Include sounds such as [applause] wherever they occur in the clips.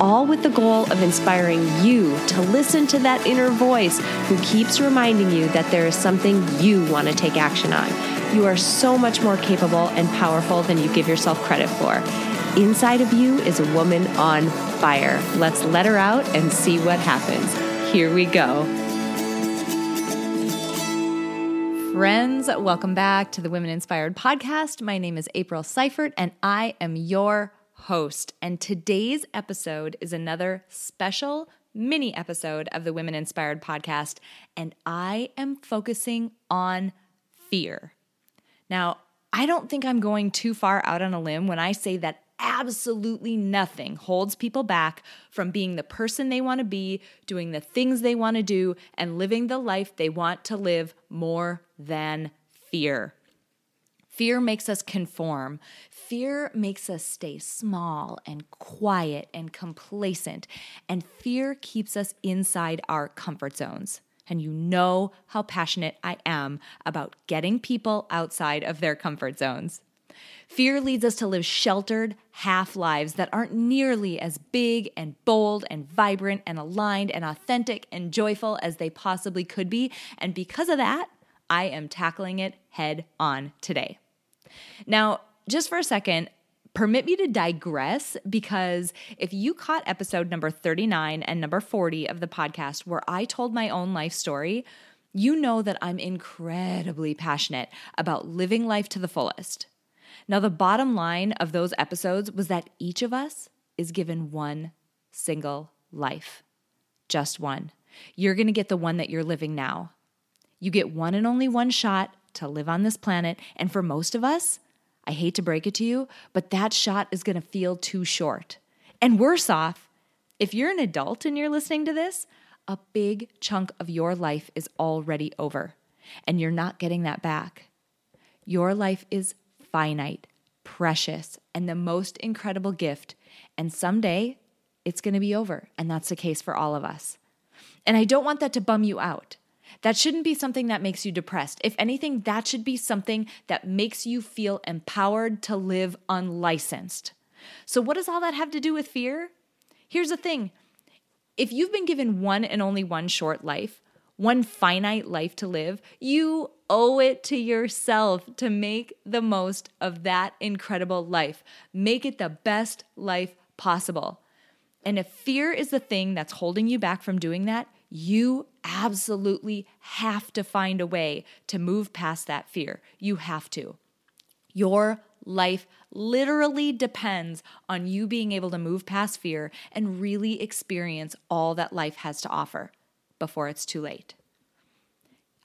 all with the goal of inspiring you to listen to that inner voice who keeps reminding you that there is something you want to take action on. You are so much more capable and powerful than you give yourself credit for. Inside of you is a woman on fire. Let's let her out and see what happens. Here we go. Friends, welcome back to the Women Inspired Podcast. My name is April Seifert, and I am your host. And today's episode is another special mini episode of the Women Inspired podcast. And I am focusing on fear. Now, I don't think I'm going too far out on a limb when I say that absolutely nothing holds people back from being the person they want to be, doing the things they want to do, and living the life they want to live more than fear. Fear makes us conform. Fear makes us stay small and quiet and complacent. And fear keeps us inside our comfort zones. And you know how passionate I am about getting people outside of their comfort zones. Fear leads us to live sheltered, half lives that aren't nearly as big and bold and vibrant and aligned and authentic and joyful as they possibly could be. And because of that, I am tackling it head on today. Now, just for a second, permit me to digress because if you caught episode number 39 and number 40 of the podcast where I told my own life story, you know that I'm incredibly passionate about living life to the fullest. Now, the bottom line of those episodes was that each of us is given one single life, just one. You're going to get the one that you're living now. You get one and only one shot to live on this planet. And for most of us, I hate to break it to you, but that shot is going to feel too short. And worse off, if you're an adult and you're listening to this, a big chunk of your life is already over, and you're not getting that back. Your life is finite, precious, and the most incredible gift. And someday it's going to be over. And that's the case for all of us. And I don't want that to bum you out. That shouldn't be something that makes you depressed. If anything, that should be something that makes you feel empowered to live unlicensed. So, what does all that have to do with fear? Here's the thing if you've been given one and only one short life, one finite life to live, you owe it to yourself to make the most of that incredible life. Make it the best life possible. And if fear is the thing that's holding you back from doing that, you absolutely have to find a way to move past that fear. You have to. Your life literally depends on you being able to move past fear and really experience all that life has to offer before it's too late.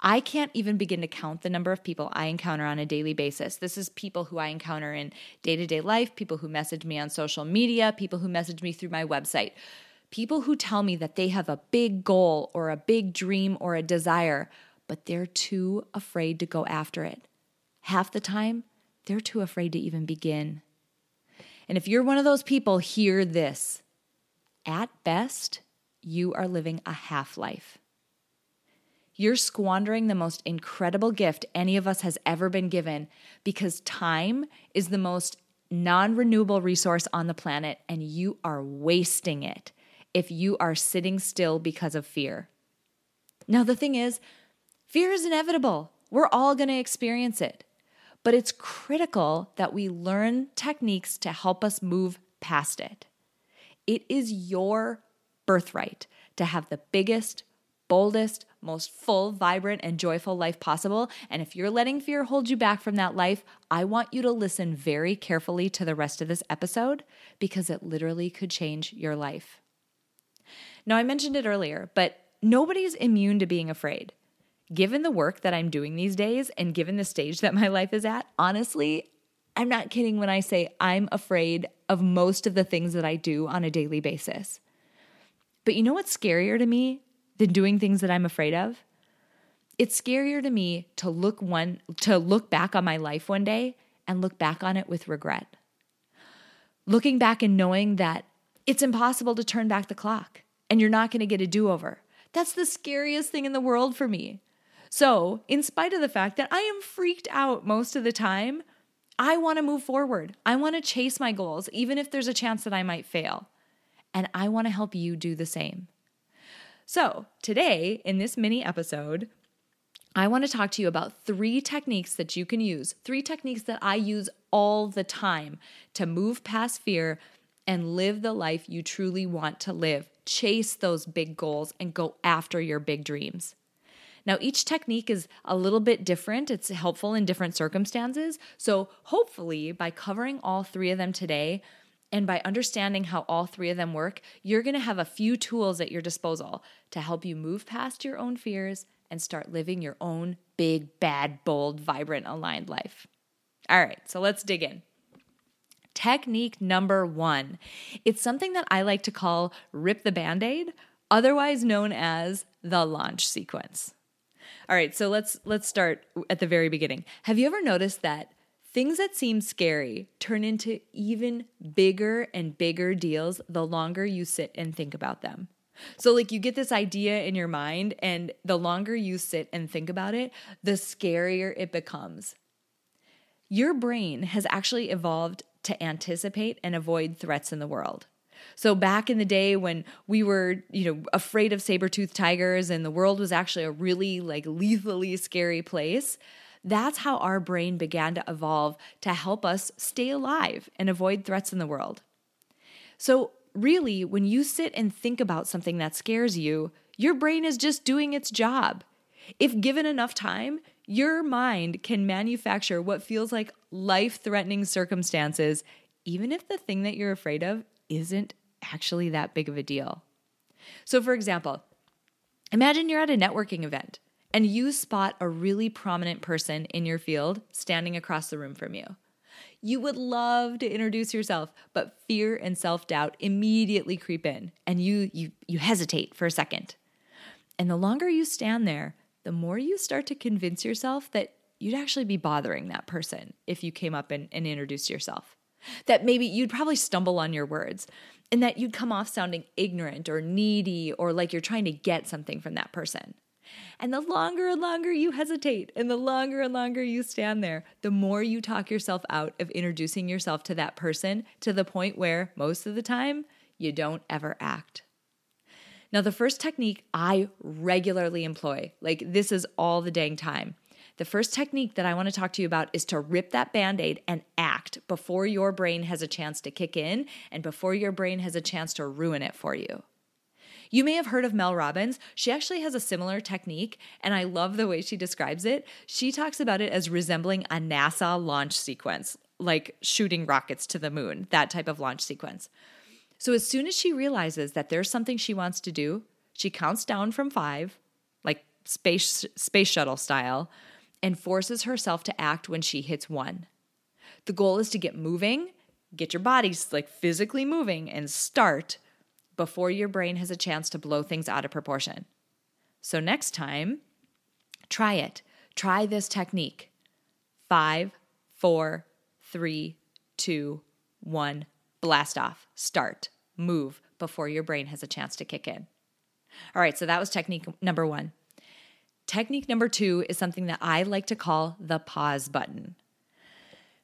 I can't even begin to count the number of people I encounter on a daily basis. This is people who I encounter in day to day life, people who message me on social media, people who message me through my website, People who tell me that they have a big goal or a big dream or a desire, but they're too afraid to go after it. Half the time, they're too afraid to even begin. And if you're one of those people, hear this. At best, you are living a half life. You're squandering the most incredible gift any of us has ever been given because time is the most non renewable resource on the planet and you are wasting it if you are sitting still because of fear. Now, the thing is, fear is inevitable. We're all going to experience it. But it's critical that we learn techniques to help us move past it. It is your birthright to have the biggest, boldest, most full, vibrant, and joyful life possible. And if you're letting fear hold you back from that life, I want you to listen very carefully to the rest of this episode because it literally could change your life. Now, I mentioned it earlier, but nobody's immune to being afraid. Given the work that I'm doing these days and given the stage that my life is at, honestly, I'm not kidding when I say I'm afraid of most of the things that I do on a daily basis. But you know what's scarier to me than doing things that I'm afraid of? It's scarier to me to look one to look back on my life one day and look back on it with regret. Looking back and knowing that it's impossible to turn back the clock and you're not going to get a do-over. That's the scariest thing in the world for me. So, in spite of the fact that I am freaked out most of the time, I want to move forward. I want to chase my goals, even if there's a chance that I might fail. And I want to help you do the same. So, today, in this mini episode, I want to talk to you about three techniques that you can use, three techniques that I use all the time to move past fear and live the life you truly want to live. Chase those big goals and go after your big dreams. Now, each technique is a little bit different. It's helpful in different circumstances. So, hopefully, by covering all three of them today, and by understanding how all three of them work, you're gonna have a few tools at your disposal to help you move past your own fears and start living your own big, bad, bold, vibrant, aligned life. All right, so let's dig in. Technique number one it's something that I like to call rip the band aid, otherwise known as the launch sequence. All right, so let's let's start at the very beginning. Have you ever noticed that things that seem scary turn into even bigger and bigger deals the longer you sit and think about them? So, like, you get this idea in your mind, and the longer you sit and think about it, the scarier it becomes. Your brain has actually evolved to anticipate and avoid threats in the world. So back in the day when we were, you know, afraid of saber-toothed tigers and the world was actually a really like lethally scary place, that's how our brain began to evolve to help us stay alive and avoid threats in the world. So really, when you sit and think about something that scares you, your brain is just doing its job. If given enough time, your mind can manufacture what feels like life threatening circumstances, even if the thing that you're afraid of isn't actually that big of a deal. So, for example, imagine you're at a networking event and you spot a really prominent person in your field standing across the room from you. You would love to introduce yourself, but fear and self-doubt immediately creep in and you you you hesitate for a second. And the longer you stand there, the more you start to convince yourself that you'd actually be bothering that person if you came up and, and introduced yourself. That maybe you'd probably stumble on your words and that you'd come off sounding ignorant or needy or like you're trying to get something from that person. And the longer and longer you hesitate and the longer and longer you stand there, the more you talk yourself out of introducing yourself to that person to the point where most of the time you don't ever act. Now, the first technique I regularly employ, like this is all the dang time. The first technique that I want to talk to you about is to rip that band aid and act before your brain has a chance to kick in and before your brain has a chance to ruin it for you. You may have heard of Mel Robbins. She actually has a similar technique, and I love the way she describes it. She talks about it as resembling a NASA launch sequence, like shooting rockets to the moon, that type of launch sequence. So as soon as she realizes that there's something she wants to do, she counts down from 5, like space space shuttle style, and forces herself to act when she hits 1. The goal is to get moving, get your body like physically moving and start before your brain has a chance to blow things out of proportion. So next time, try it. Try this technique. Five, four, three, two, one blast off, start, move before your brain has a chance to kick in. All right, so that was technique number one. Technique number two is something that I like to call the pause button.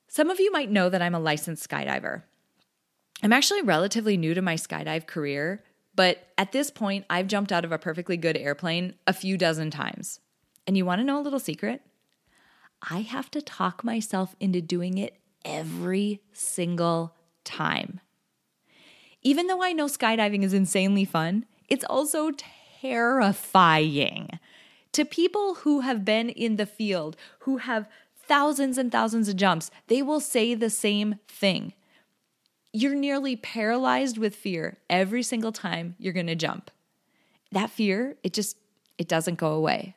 Some of you might know that I'm a licensed skydiver. I'm actually relatively new to my skydive career, but at this point, I've jumped out of a perfectly good airplane a few dozen times. And you want to know a little secret? I have to talk myself into doing it every single time. Even though I know skydiving is insanely fun, it's also terrifying. To people who have been in the field, who have thousands and thousands of jumps, they will say the same thing. You're nearly paralyzed with fear every single time you're going to jump. That fear, it just it doesn't go away.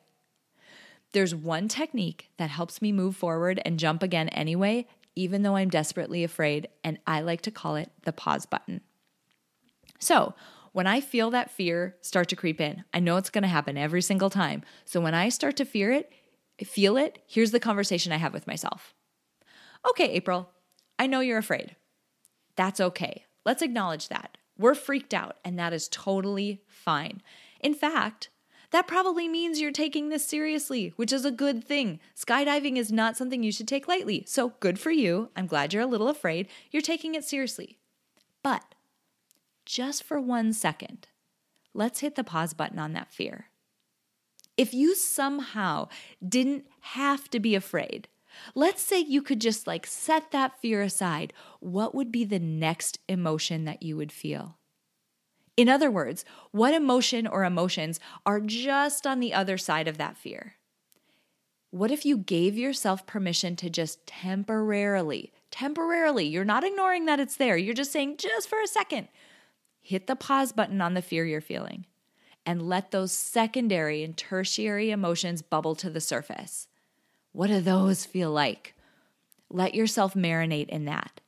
There's one technique that helps me move forward and jump again anyway, even though I'm desperately afraid, and I like to call it the pause button. So, When I feel that fear start to creep in, I know it's going to happen every single time. So when I start to fear it, feel it, here's the conversation I have with myself. Okay, April, I know you're afraid. That's okay. Let's acknowledge that. We're freaked out, and that is totally fine. In fact, that probably means you're taking this seriously, which is a good thing. Skydiving is not something you should take lightly. So good for you. I'm glad you're a little afraid. You're taking it seriously. But just for one second, let's hit the pause button on that fear. If you somehow didn't have to be afraid, let's say you could just like set that fear aside, what would be the next emotion that you would feel? In other words, what emotion or emotions are just on the other side of that fear? What if you gave yourself permission to just temporarily, temporarily, you're not ignoring that it's there, you're just saying, just for a second, hit the pause button on the fear you're feeling and let those secondary and tertiary emotions bubble to the surface. What do those feel like? Let yourself marinate in that.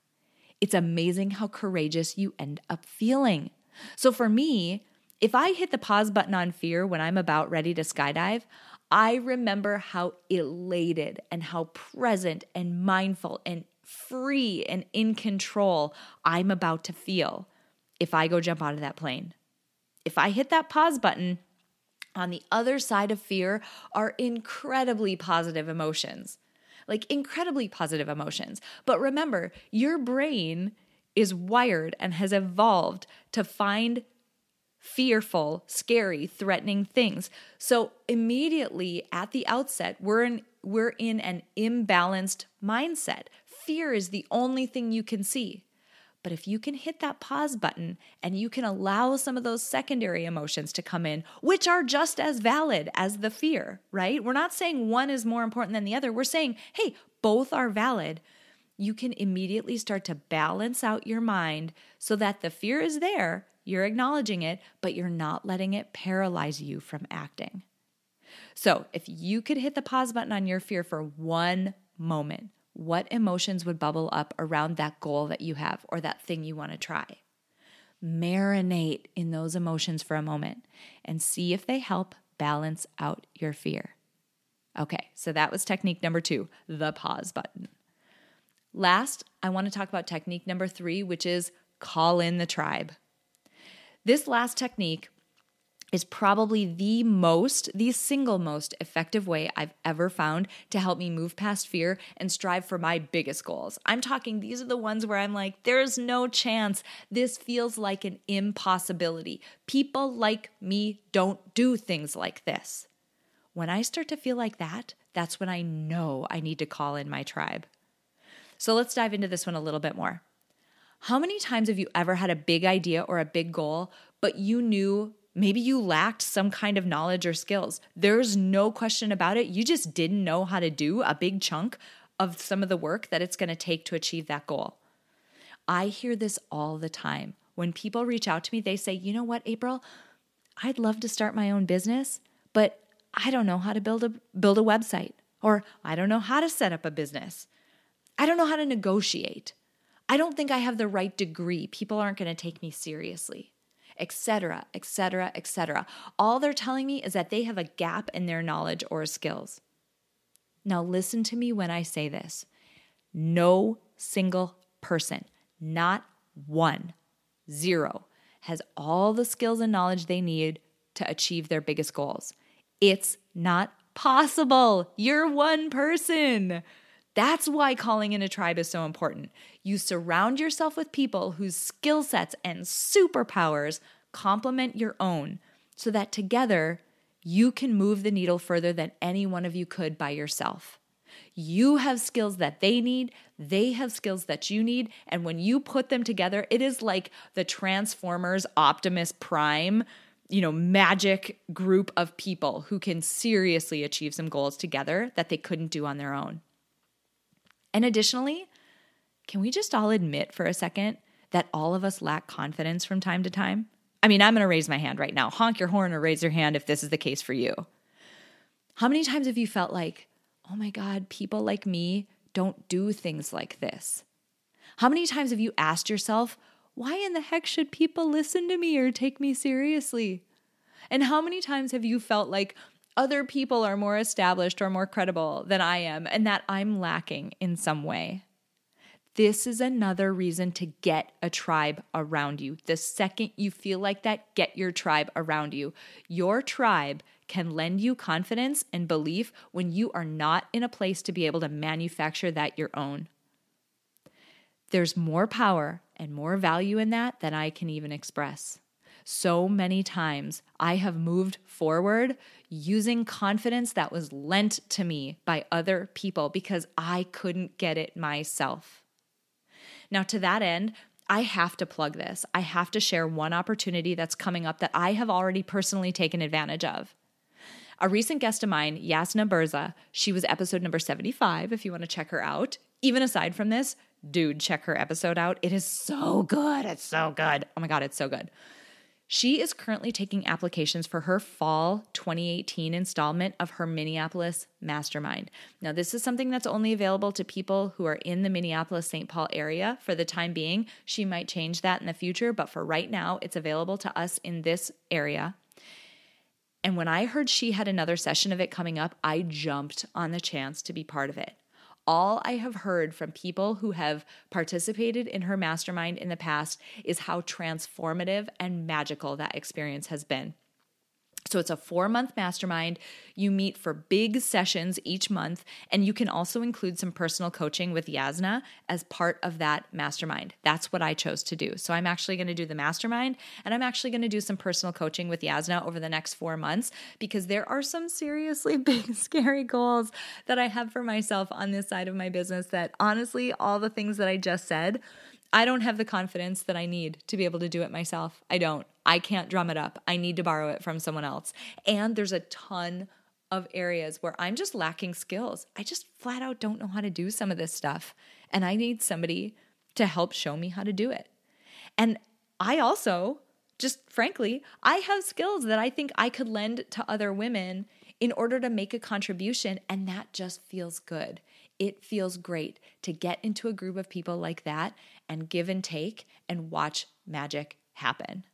It's amazing how courageous you end up feeling. So for me, if I hit the pause button on fear when I'm about ready to skydive, I remember how elated and how present and mindful and free and in control I'm about to feel if I go jump out of that plane. If I hit that pause button, on the other side of fear are incredibly positive emotions. Like incredibly positive emotions. But remember, your brain is wired and has evolved to find fearful, scary, threatening things. So immediately at the outset, we're in we're in an imbalanced mindset. Fear is the only thing you can see. But if you can hit that pause button and you can allow some of those secondary emotions to come in, which are just as valid as the fear, right? We're not saying one is more important than the other. We're saying, hey, both are valid you can immediately start to balance out your mind so that the fear is there, you're acknowledging it, but you're not letting it paralyze you from acting. So, if you could hit the pause button on your fear for one moment, what emotions would bubble up around that goal that you have or that thing you want to try? Marinate in those emotions for a moment and see if they help balance out your fear. Okay, so that was technique number two the pause button. Last, I want to talk about technique number three, which is call in the tribe. This last technique is probably the most, the single most effective way I've ever found to help me move past fear and strive for my biggest goals. I'm talking, these are the ones where I'm like, there's no chance. This feels like an impossibility. People like me don't do things like this. When I start to feel like that, that's when I know I need to call in my tribe. So let's dive into this one a little bit more. How many times have you ever had a big idea or a big goal, but you knew maybe you lacked some kind of knowledge or skills? There's no question about it. You just didn't know how to do a big chunk of some of the work that it's going to take to achieve that goal. I hear this all the time. When people reach out to me, they say, you know what, April? I'd love to start my own business, but I don't know how to build a build a website or I don't know how to set up a business. I don't know how to negotiate. I don't think I have the right degree. People aren't going to take me seriously, etc., etc., etc. All they're telling me is that they have a gap in their knowledge or skills. Now, listen to me when I say this no single person, not one, zero, has all the skills and knowledge they need to achieve their biggest goals. It's not possible. You're one person. That's why calling in a tribe is so important. You surround yourself with people whose skill sets and superpowers complement your own so that together you can move the needle further than any one of you could by yourself. You have skills that they need, they have skills that you need, and when you put them together, it is like the Transformers Optimus Prime, you know, magic group of people who can seriously achieve some goals together that they couldn't do on their own. And additionally, can we just all admit for a second that all of us lack confidence from time to time? I mean, I'm going to raise my hand right now. Honk your horn or raise your hand if this is the case for you. How many times have you felt like, oh my God, people like me don't do things like this? How many times have you asked yourself, why in the heck should people listen to me or take me seriously? And how many times have you felt like other people are more established or more credible than I am and that I'm lacking in some way? This is another reason to get a tribe around you. The second you feel like that, get your tribe around you. Your tribe can lend you confidence and belief when you are not in a place to be able to manufacture that your own. There's more power and more value in that than I can even express. So many times I have moved forward using confidence that was lent to me by other people because I couldn't get it myself. Now, to that end, I have to plug this. I have to share one opportunity that's coming up that I have already personally taken advantage of. A recent guest of mine, Jasna Burza, she was episode number 75, if you want to check her out. Even aside from this, dude, check her episode out. It is so good. It's so good. Oh my God, it's so good. She is currently taking applications for her fall 2018 installment of her Minneapolis Mastermind. Now, this is something that's only available to people who are in the Minneapolis St. Paul area for the time being. She might change that in the future, but for right now, it's available to us in this area. And when I heard she had another session of it coming up, I jumped on the chance to be part of it all I have heard from people who have participated in her mastermind in the past is how transformative and magical that experience has been. So it's a four month mastermind. You meet for big sessions each month, and you can also include some personal coaching with Jasna as part of that mastermind. That's what I chose to do. So I'm actually going to do the mastermind, and I'm actually going to do some personal coaching with Jasna over the next four months because there are some seriously [laughs] big, scary goals that I have for myself on this side of my business that honestly, all the things that I just said I don't have the confidence that I need to be able to do it myself. I don't. I can't drum it up. I need to borrow it from someone else. And there's a ton of areas where I'm just lacking skills. I just flat out don't know how to do some of this stuff. And I need somebody to help show me how to do it. And I also, just frankly, I have skills that I think I could lend to other women in order to make a contribution. And that just feels good. It feels great to get into a group of people like that and give and take and watch magic happen.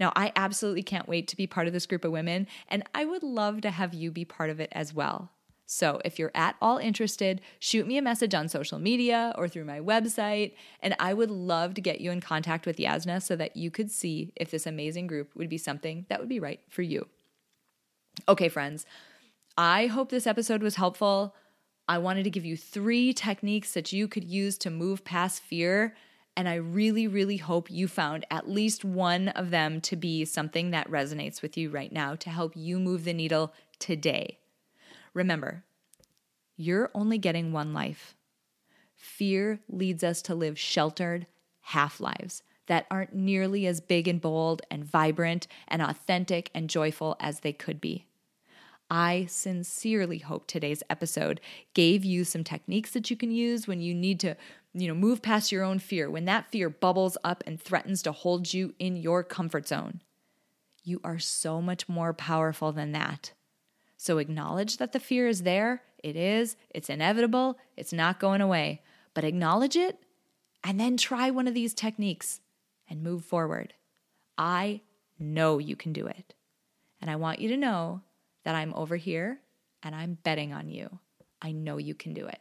Now, I absolutely can't wait to be part of this group of women, and I would love to have you be part of it as well. So, if you're at all interested, shoot me a message on social media or through my website, and I would love to get you in contact with Jasna so that you could see if this amazing group would be something that would be right for you. Okay, friends, I hope this episode was helpful. I wanted to give you three techniques that you could use to move past fear. And I really, really hope you found at least one of them to be something that resonates with you right now to help you move the needle today. Remember, you're only getting one life. Fear leads us to live sheltered half lives that aren't nearly as big and bold and vibrant and authentic and joyful as they could be. I sincerely hope today's episode gave you some techniques that you can use when you need to, you know, move past your own fear, when that fear bubbles up and threatens to hold you in your comfort zone. You are so much more powerful than that. So acknowledge that the fear is there. It is, it's inevitable, it's not going away. But acknowledge it and then try one of these techniques and move forward. I know you can do it. And I want you to know that I'm over here and I'm betting on you. I know you can do it.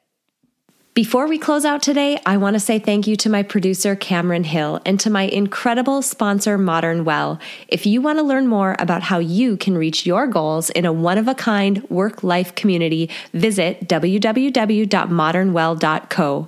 Before we close out today, I want to say thank you to my producer, Cameron Hill, and to my incredible sponsor, Modern Well. If you want to learn more about how you can reach your goals in a one of a kind work life community, visit www.modernwell.co.